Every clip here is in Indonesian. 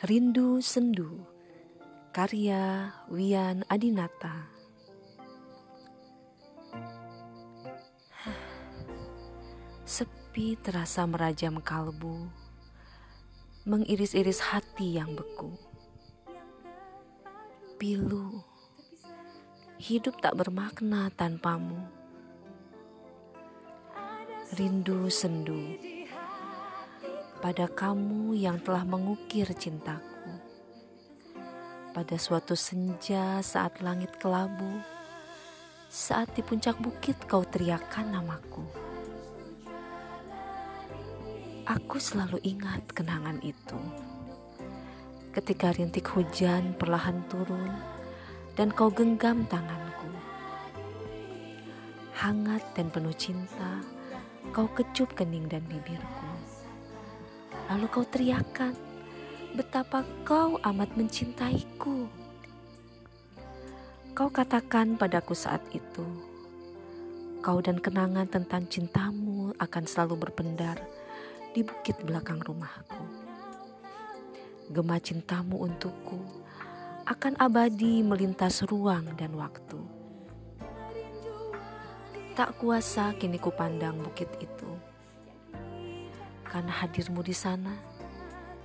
Rindu Sendu Karya Wian Adinata. Sepi terasa merajam kalbu Mengiris-iris hati yang beku. Pilu Hidup tak bermakna tanpamu. Rindu sendu pada kamu yang telah mengukir cintaku. Pada suatu senja saat langit kelabu, saat di puncak bukit kau teriakkan namaku. Aku selalu ingat kenangan itu. Ketika rintik hujan perlahan turun dan kau genggam tanganku. Hangat dan penuh cinta, kau kecup kening dan bibirku Lalu kau teriakkan, betapa kau amat mencintaiku. Kau katakan padaku saat itu, kau dan kenangan tentang cintamu akan selalu berpendar di bukit belakang rumahku. Gema cintamu untukku akan abadi melintas ruang dan waktu. Tak kuasa kini ku pandang bukit itu karena hadirmu di sana,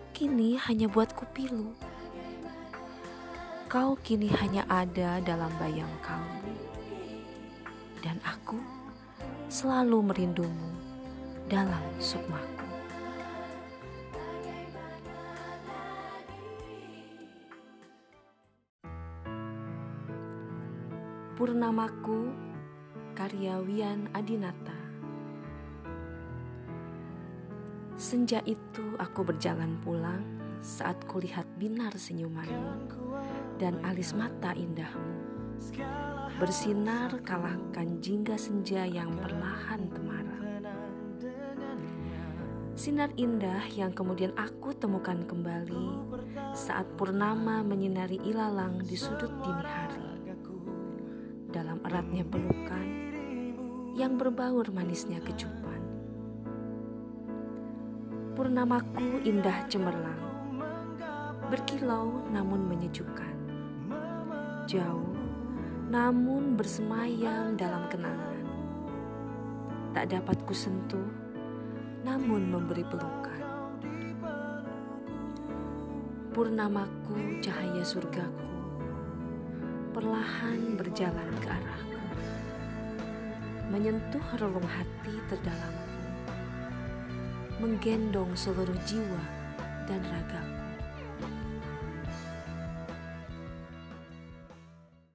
kini hanya buatku pilu. Kau kini hanya ada dalam bayang kalbu. Dan aku selalu merindumu dalam sukmaku. Purnamaku karya Wian Adinata Senja itu aku berjalan pulang saat kulihat binar senyumanmu dan alis mata indahmu. Bersinar kalahkan jingga senja yang perlahan temaram. Sinar indah yang kemudian aku temukan kembali saat purnama menyinari ilalang di sudut dini hari. Dalam eratnya pelukan yang berbaur manisnya kecupan Purnamaku indah cemerlang, berkilau namun menyejukkan. Jauh namun bersemayam dalam kenangan. Tak dapat kusentuh, namun memberi pelukan. Purnamaku cahaya surgaku, perlahan berjalan ke arahku. Menyentuh relung hati terdalamku menggendong seluruh jiwa dan ragaku.